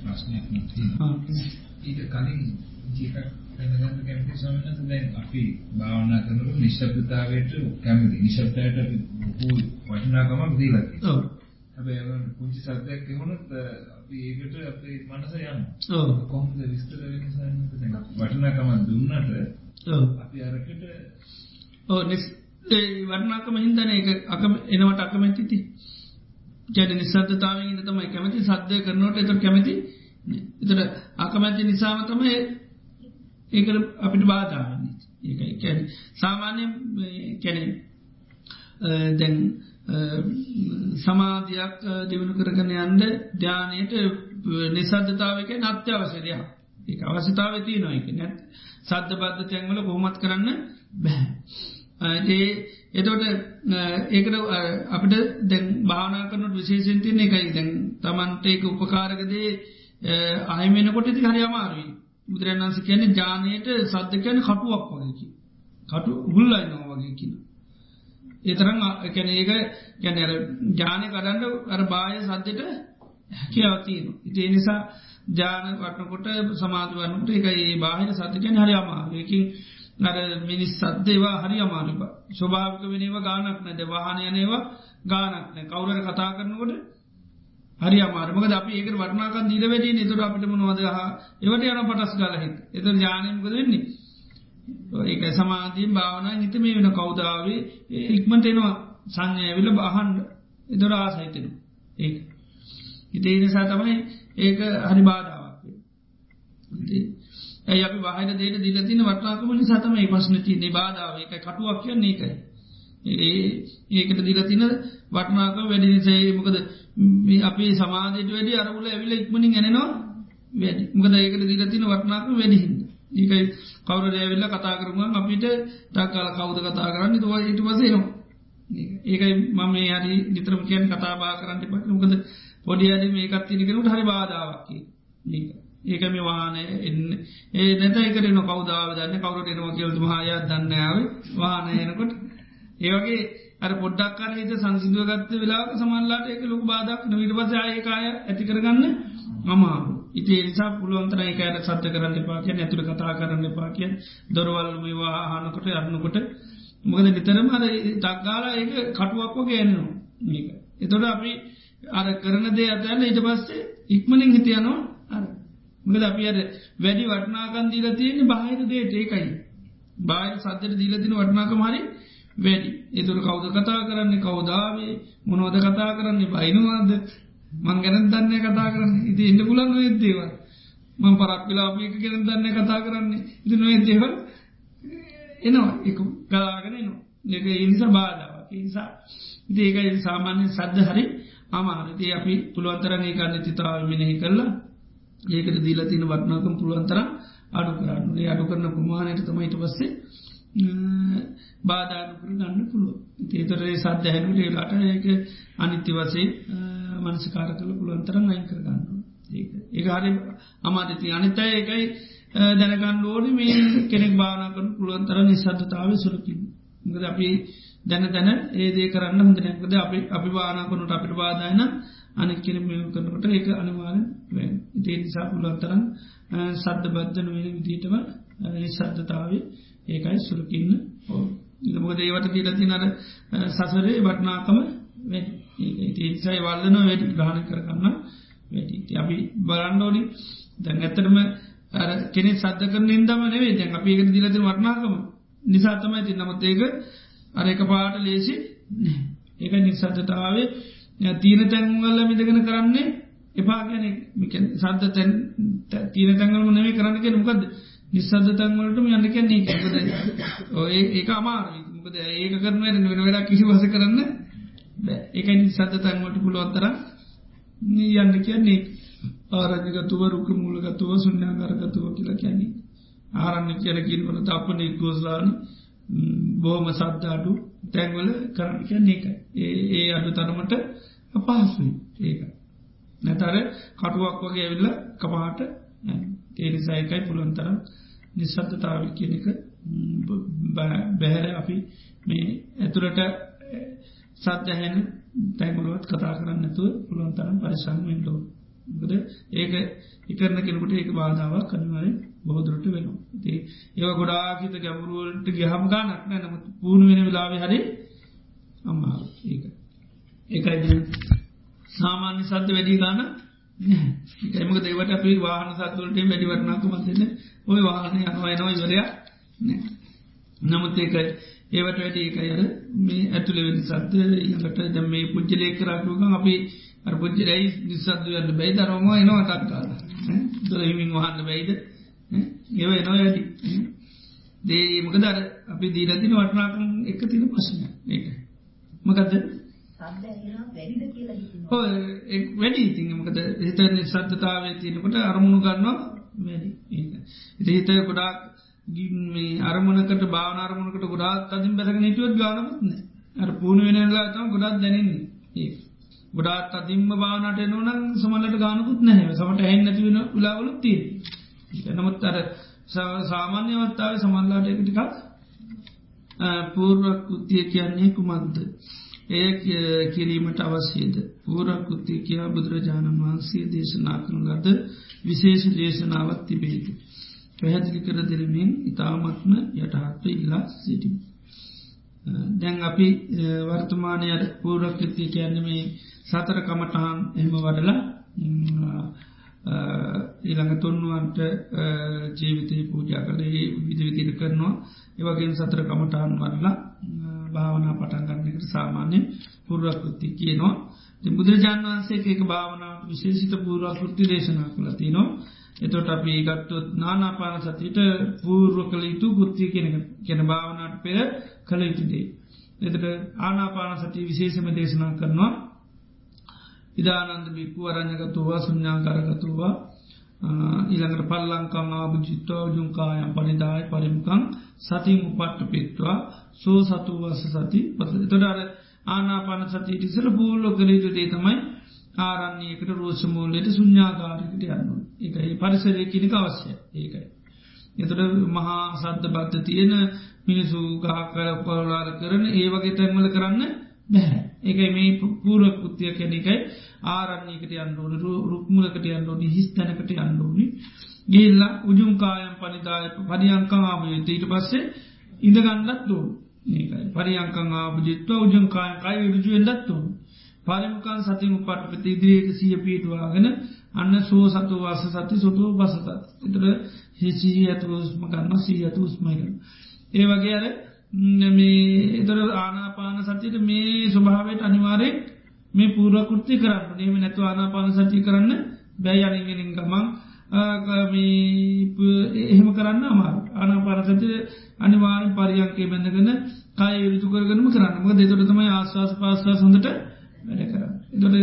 ප්‍රශ්නයක් ඊට කලින් ජීකක් දැනගන්න කැමති ස්වාමීන් දැන් අපි භාවනා කරනකොට නිශ්ශබ්දතාවයට කැමති. නිශ්ශබ්දයට අපි බොහෝ වටිනාකමක් දීලා තියෙනවා. ඔව්. හැබැයි පුංචි සද්දයක් ඇහුනොත් අපි ඒකට අපේ මනස යනවා. ඔව්. කොහොමද විස්තර වෙන්නේ සාමාන්‍යයෙන් දැන් වටිනාකමක් දුන්නට ඔව් අපි අරකට ඔව් ඒ වටිනාකම හින්දානේ ඒක අකම එනවට අකමැතිති. කියන්නේ නිස්සද්දතාවයෙන් ඉඳ තමයි. කැමති සද්ද කරනකොට ඒතර කැමති. ඒතර අකමැති නිසාම තමයි ඒකට අපිට බාධාවන්නේ. ඒකයි. කියන්නේ සාමාන්‍ය කියන්නේ දැන් සමාධයක් දියුණු කරගන යන්ද ධ්‍යානයට නිසද්ධතාවක නත්‍යවසය දෙයක්. ඒ අවසිතාව තිය නොයක නැත් සද්ධ බද්ධ තැන්වල කොහොමත් කරන්න බැහැ එතවට ඒකට අපිට දැන් භානා කරනට විශේෂෙන් තියන්නේ එකයි. දැන් තමන්ටේක උපකාරකදේ අයමෙනකොට ති හරි අමාරුයි. බුදුරන්න්ස කියන්නේ ජානයට සද්ධ කියන කටුවක් වගේකි කටු හුල්ලයි නෝ වගේ කිනා ඒතරම් කැන ඒක ගැන ජානය කඩන්ඩ අර බාය සද්දට හැකියාවතියන ඉතිේ නිසා ජාන වටනකොට සමාධවන්නට එක ඒ බාහිර සත්‍යකැන හරි අමාරයකින් නර මිනිස් සද්දේවා හරි අමාරුබ ස්වභාවික වෙනව ගානක් නැද වාහනයනේවා ගානක්න කවුරට කතා කරනකොට හරි අමාරමක අපි ඒක වටනාකන් දීල වැඩේ නිතුර අපිට මොනවද? හා එවට යන පටස් ගලහෙත් එත ජානයමක දෙන්නේ ඒක සමාධීන් භාවනා හිතම වෙන කෞදාවේ ඉක්මට එනවා. සංඥයවිල බහන්ඩ එදොර ආසහිතෙනු ඒ ඉතේ නිසා තමයි ඒක හරි බාධාවක් ඇයි අපි බාහිර දේට දිලතින වටනාකම නිසාතම ඒ පස්න තියන්නේ. බාධාව. එක කටුවක් කියන්නේ එකයි ඒ ඒකට දිලතින වටනාක වැඩි නිසේ මොකද අපි සමාධයට වැඩි අරගුල ඇවිල ඉක්මනින් ඇනවා වැඩි. මොකද ඒකට දිලතින වටනාක වැඩිහින්න ඒකයි කවර රෑවෙල්ල කතා කරම අපිට ටක්කාල කවුද කතා කරන්න? තුවා ඊට පසේනවා ඒකයි මම හරි නිතරම කියන් කතාබා කරන්න පට මොකද පොඩි අඩි මේකත් තිනිකරුට හරි බාධාවක්කි ඒක මේ වානය එන්න. ඒ නැත එකට නො කවදාව දන්න? කවුරට එනවා කියවතු හාය දන්නාව වානයනකොට ඒවගේ අර පොඩ්ඩක් කර හිත සංසිදුව ගත්ත වෙලාක සමල්ලාට එක ලොක බාධක් නවිට පස ආයකාය ඇති කරගන්න අමාරු ඉතිේ නිසා පුළුවන්තර ඒකයට සත්ත කරන්න පාකිය ඇතුළ කතා කරන්න පාකිය දොරවල් මේවා හනකොට අරන්නකොට මොකද නිතරම අර දක්ගාලා ඒක කටුවක්ව ගෑන්නවා එතොට අපි අර කරන දේ අතන්න ඊට පස්සේ ඉක්මනින් හිතියනවා අර මකද අපි අර වැඩි වටනාකන් දීල තියෙන්නේ බාහිර දේට ඒකයි. බාහිර සද්දට දීලතින වටනාකම හරි වැඩි. එතුර කවුද කතා කරන්නේ? කවදාවේ මොනෝද කතා කරන්නේ? බයිනවාද? මං ගැන දන්න කතා කරන්න. ඉති එන්න පුලන් නොෙද්දේව මං පරක් වෙලාපික ගැන දන්න කතා කරන්නේ. ඉති නොෙද්දේව එනවා. එක කලාගෙන නවා එක ඉනිසා බාධාවක්. නිසා දේකයි සාමාන්‍ය සද්ධ හරි අමාරදේ අපි පුළුවන්තරගේ කන්න තිතාව මිනෙහි කරලා ඒකට දීල තින වටනාකම් පුළුවන්තර අඩු කරන්න ඒ අඩු කරන ප්‍රමාණයට තමයිට පස්සේ බාධානුකර ගන්න පුළුව ඒතරේ සද්ධ හැනුලේ ලට ඒක අනිත්‍ය වසේ මනසිකාර කළ පුළුවන්තරම් අයින් කරගන්න ඒ හරි අමාදති අනිතය එකයි දැනගන්න ඕනි මේ කෙනෙක් භානකන පුළුවන්තර නිසද්ධතාව සුරකින් ගද අපි දැන දැන ඒදේ කරන්න හොඳ නැකද අපි අපි භානකනුට අපිට බාධයන අනෙක් කෙන මෙ කරනකට ඒක අනිවාරෙන් වැන්. ඉතිේ නිසා පුළුවන්තරම් සද්ධ බද්ධන වෙන විදිීටම නිසද්ධතාවේ ඒකයි සුරකින්න ඕ ඉමකද ඒවට දීලති නර සසරේ වටනාකම වැඩි ඒසයි වල්ලන වැඩි ග්‍රහණ කරගන්න වැඩි අපි බලන්ඩෝනි දැන් ඇතරම කෙනෙ සද්ධ කරන ඉදම නෙවේ දැන් අපි ඒකට දිලති වටනාකම නිසාතමයි ති නමත් ඒක අර එක පාට ලේසි ඒක නිසද්ධතාවේ තීන තැන්වල්ල මිදගෙන කරන්නේ එපා ගැන සද්ධ තැන් තීන තැන්වලම නෙවේ කරන්න කියෙන මොකද නිසද්ධ තැන්වලටම යන්න කියන්නේ කැකද ඔය ඒක අමාරු මොකද ඒක කරන වෙන වෙලා කිසි වස කරන්න ඒකයි සත තැන්වට පුළුවන්තර යන්න කියන්නේ. ආරජගතුව රුක මුලගතුව සුන්්‍යාගරගතුව කියලා කියන්නේ. ආරන්න කියලකින් වන තපන ගෝස්ලාන බෝම සද්ධාඩු තැන්වල කරන්න. කියන්නේ එක ඒ අඩු තරමට අපහසුයි. ඒක. නැතර කටුවක් වගේ ඇවිල්ල කපාට ඒනිසායකයි පුළුවන්තරම් නිසද්ධතාව කියන එක බැහැර අපි මේ ඇතුළට සත්‍යහැන තැගුලුවත් කතා කරන්න නැතුව පුළුවන් තරම් පරිසං වෙන්ඩෝ ගද ඒක එකරන කෙනකුට ඒක බාධාවක් කනිවරෙන් බොහෝදුරට වෙනවා. ති ඒව ගොඩාකිත ගැමුරුවලට ගහම ගානක් නෑ. නමුත් පූුණ වෙන වෙලාව හරි අම්මා ඒක. ඒකයි සාමාන්‍ය සද්ධ වැඩි ගාන එකමක දෙවට අපි වාහන සත්තුවලට වැඩි වරනාක මතන්න ඔය වාහනය අනවා එනවා ඉවරයක් නෑ. නමුත් ඒකයි ඒවට වැඩි ඒකයර මේ ඇතුළ වෙන සත්ද ඉඟට දැම් මේ පුද්ජලය කරාටුකම් අපි පුද්ජරයි නිසද්දුවන්න බැයි දරම එනවා තක්කාල දොරහිමින් වහන්න බැයිද? ඒව එනවා වැඩි දේමක දර අපි දීරතින වටනාකම් එක තින ප්‍රශ්නය ඒක. මකද වැඩි. ඉතිමකද හිත සද්ධතාවේ තියනකොට අරමුණු ගන්නවා. වැඩි. ඒ හිත ගොඩාක් ගින්නේ අරමුණකට බාන අරමුණකට ගොඩාත් අදින් බැසක නිටුවත් ගානමුත්න අර පුුණ වෙනලා තම ගොඩාත් දැනන්නේ. ඒ ගොඩාත් අදින්ම බානට නොනම් සමල්ලට ගානකුත් නැහැ සමට හැන් නැතිවෙන උලාවලුත්තිය නමුත් අර සාමාන්‍ය අවත්තාව සමල්ලාට එකටිකක් පූර්වක් උත්තිය කියන්නේ කුමක්ද එය කිරීමට අවශ්‍යද පූරක්කුත්තිය කියා බුදුරජාණන් වහන්සේ දේශනා කරන ලද විශේෂ දේශනාවත් තිබේද. පැහැදිලි කර දෙරමින් ඉතාමත්ම යටහත්ව ඉල්ලා සිටිම්. දැන් අපි වර්තමානයට පූරක්කෘතිය කියන්නේ මේ සතර කමටහන් එහම වඩලා ඊළඟ තුන්නුවන්ට ජීවිතය පූජා කළේ විදිවිදිර කරනවා. ඒවගේ සතර කමටහන් වඩලා භාවනා පටන්ගන්නකට සාමාන්‍ය පුරුවකෘති කියනවා. බුදුරජාන් වන්සේ ඒක භාවනා විශේෂිත පූරුවකෘති දේශනා කළති නවා එතොට අපි ගත්තොත් නානාපාන සතිට පූර්ව කළ යුතු ගෘත්තිය කෙන කෙන භාවනාට පෙර කළ යුතුදේ. එතට ආනාපාන සති විශේෂම දේශනා කරනවා. ඉදානන්ද බික්කු අරංජගතුවා සුඥාකාරගතුවා ඊළඟට පල්ලංකං ආභජිත්තෝ ජුංකායම් පනිදාය පරිමකං සතින් උපට්ට පෙත්වා සෝ සතු වස සති පස තොඩාර ආනාපාන සතියට ඉසර පූල්ලො කළේතු දේ තමයි ආරන්නේකට රෝෂමූලයට සුඥාකාරකට යන්න එකයි පරිසරය කිනික අවශ්‍ය ඒකයි. එතට මහා සද්ධ බද්ධ තියෙන මිනිසු ගාකර පොරලාර කරන ඒ වගේ තැන්වල කරන්න බැහැ. ඒකයි මේ පූරක් පුත්තිය කැනෙකයි ආරන්නේකට අන්ඩෝන රුක්මුලකට අන්ඩෝනි හිස්තැනකට අන්ඩෝනි ගේල්ල උජුම්කායම් පනිදාය පරියංකං ආමයුත ඊට පස්සේ ඉඳගන්නත් දෝ ඒකයි පරියංකං ආපජිත්ව උජුම්කායන් කයි විරජුවෙන්දත්තුූ පරිමකන් සතිම පට පති ඉදිරියට සිය පිටවාගෙන අන්න සෝ සතු වස සති සොතුව බසතත් එතට හිසිහි ඇතුස්ම ගන්න සී ඇතු උස්මයිකන ඒ වගේ අර මේ එතර ආනාපාන සතියට මේ ස්වභාවයට අනිවාරයෙන් මේ පූරකෘති කරන්න. නේම නැතු ආනාපාන සතිය කරන්න බැයි අනිගෙනින් ගමන් එහෙම කරන්න අමාර ආනාපාන සතිය අනිවාරෙන් පරියන්කේ බැඳගෙන කාය යුතු කරගනම කරන්න. ම දෙතොට තමයි ආශවාස පාස්වා සොඳට වැඩ කර. එතොට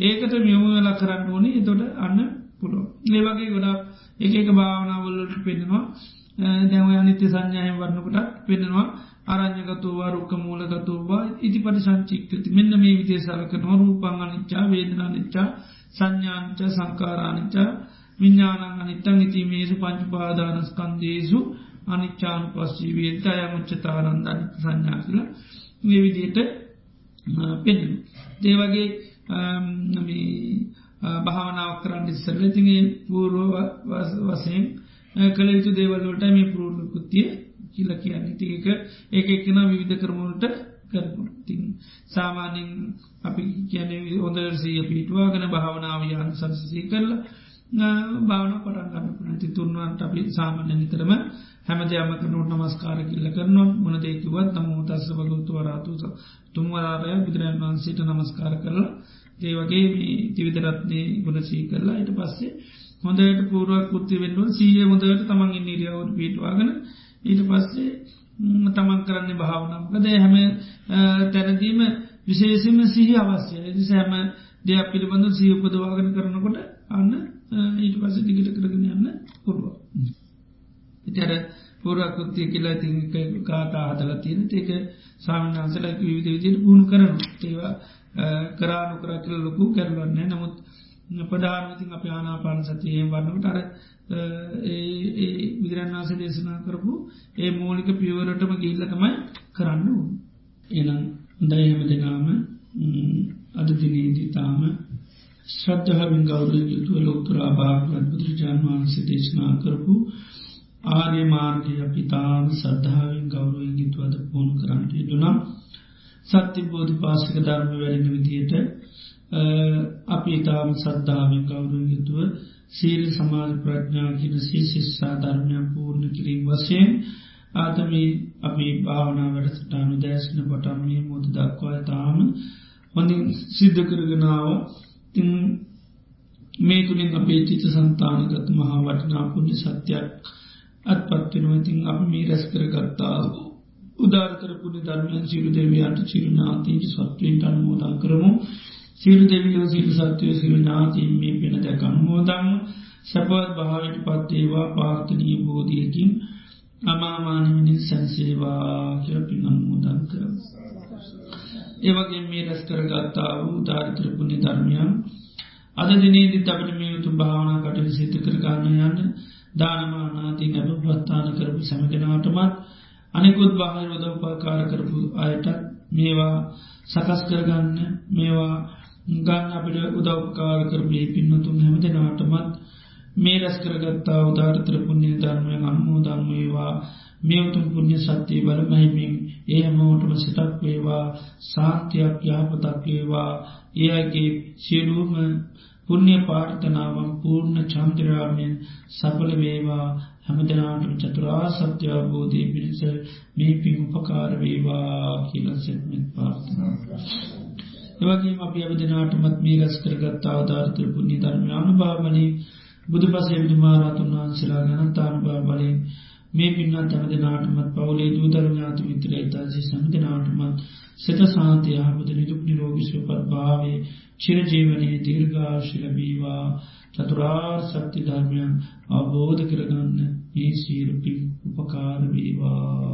ඒකට මියමු වෙලා කරන්න ඕනි. එතොට අන්න පුළො. ඒවගේ ගොඩක් එක එක භාවනාවල්ලට පෙන්නවා දැව අනිත්‍ය සංඥාය වරන්නකොටත් පෙන්නවා අරං්‍යගතුවා රුක්ක මූලගතුවා ඉති පටි සංචික්කති මෙන්න මේ විදේශලක නොරූපං අනිච්චා වේදනා නිච්චා සංඥාංච සංකාරානිච්චා විඤ්ඥානං අනිත්තං. ඉතිමේසු පංචුපාදානස්කන්දේසු අනිච්චාන පස්සී වේත අයමුච්චතාරන්ද අනිත සංඥා කියල මේ විදියට පෙන් දේවගේ භාවනාවක් කරන්න ඉස්සරල තිගේ පූර්ව වසයෙන් කළ යුතු දේවල්ලට මේ පුරුණකුත්තිය කියල කියන්නේ. තික ඒක එක්කෙන විවිධ කරමුණට කරනු තින් සාමානින් අපි කියන හොදරසය පිටවාගෙන භාවනාවයාන් සංසසී කරලා භාවන පටන් ගන්න ති තුන්වන්ට අපි සාමාන්‍ය නිතරම හැම දෙයමක නොට නමස්කාර කිල්ල කරනවා. මොන දෙකිවත් නම තස්ස බලුතු වරාතු තුන්වරාරය බුදුරන් වන්සේට නමස්කාර කරලා ඒවගේ මේ තිවිතරත්නය ගුණසී කරලා ඊට පස්සේ හොඳට පූරුවක් කුත්ති වෙන්නුව සීය හොඳට තමන් ඉන්නිරියාවට පිටවාගෙන ඊට පස්සේ තමන් කරන්නේ භාවනම්කද හැම තැනදීම විශේෂම සිහි අවශ්‍යය. සෑම දෙයක් පිළිබඳ සී උපදවාගෙන කරනකොට අන්න ඊට පස ටිකට කරගෙන යන්න පුළුව ඉතර පුරකුත්තිය කියලා ති කාතා හදල තියෙන ඒක සාමන්හන්සල විවිධ විදියට පුුණු කරනු ඒවා කරානු කර කියල ලොකු කැරලන්නේ නමුත් ප්‍රධානතින් අප ආනාපාන සතියෙන් වන්නකට අර විදිරන්නාස දේශනා කරපු ඒ මූලික පියවරටම ගිල්ලකමයි කරන්න වූ. එනම් දයහම දෙනාම අදදිනේදී තාම ශ්‍රද්ධාවෙන් ගෞරයෙන් යුතුව ලෝතුරා භාගවත් බුදුරජාන් වහන්සේ දේශනා කරපු ආර්ය මාර්ගය පිතාම සද්ධාවෙන් ගෞරුවෙන් යුතුවද පුුණු කරන්නට යුතුනම් සත්‍ය බෝධි පාසික ධර්ම වැරෙන විදියට අපි ඉතාම සද්ධාවෙන් ගෞරුවෙන් යුතුව සීල් සමාධ ප්‍රඥා කියන සී ශිස්සා ධර්මයන් පූර්ණ කිරීම වශයෙන් ආතමී අපි භාවනා වැඩසටානු දෑශන පටන්මේ මුද දක්වා තාම හොඳින් සිද්ධ කරගෙනාව තින් මේ තුළින් අපේ චිත සන්තානගත මහා වටිනා පුුණ්‍ය සත්‍යයක් අත්පත්වෙනවා ඉතින් අප මේ රැස් කරගත්තා උදාරතරපුුණ ධර්මයන් සිරු දෙවියන්ට චිරු නාතිීට සත්වයට අනුමෝදන් කරමු. සිරු දෙවියෝ සිරු සත්වය සිරු ඥාතිීන් මේ පෙන දැක අනුමෝදන්න සැපවත් භාවට පත්තේවා පාර්ථනී බෝධියකින් අමාමානමිනින් සැන්සේවා කියරපින් අනුමෝදන් කරම. ඒවගේ මේ රැස් කරගත්තා වූ ධාරිත්‍රපුුණි ධර්මයන් අද දිනේදිත් අපට මේ උතුම් භාවනා කටන සිත කරගන්න යන්න දානමානාතින් ඇබ ප්‍රස්ථාන කරපු සැමගෙනටමත් අනෙකුත් බාහිර උදව්පාකාර කරපු අයට මේවා සකස් කරගන්න මේවා ගන්න අපිට උදව්කාර කරපේ පින්නතුන් හැමදෙනටමත් මේ රැස් කරගත්තා උදාරතර පුුණ්‍ය ධර්මය අනුමෝදන් වේවා. මේ උතුම් පුුණ්‍ය සත්‍යය බල මහිමින් ඒ හැමෝටම සිටක් වේවා. සාන්තියක් යාපතක් වේවා. ඒගේ සියලූම පුුණ්‍ය පාර්ථනාවන් පූර්ණ චන්ද්‍රයාමයෙන් සපල වේවා. හැමදනාටම චතුරා සත්‍යබෝධය පිරිස මේ පින් උපකාර වේවා කියල සෙත්මෙත් පාර්ථනා. එවගේ අපි අබදනාටමත් මේ රැස් කරගත්තා අවධාරතර පුුණ්‍ය ධර්මයානු භාවලින් බුදු පසේ විදුමාරාතුන් වහන්සලා ගනතානුභා බලයෙන් මේ පින්නත් ඇමද නාටමත් පවුලේ දූදරඥාතු මිත්‍ර ඉතාසි සමද නාටමත් සෙත සාන්තය හපද නිදුක් නිරෝගිස්වපත් භාවේ චිරජීවනයේ දීර්ඝාශිලබීවා චතුරාර් සත්‍ය ධර්මයන් අවබෝධ කරගන්න ඒ සීරුපි උපකාරවීවා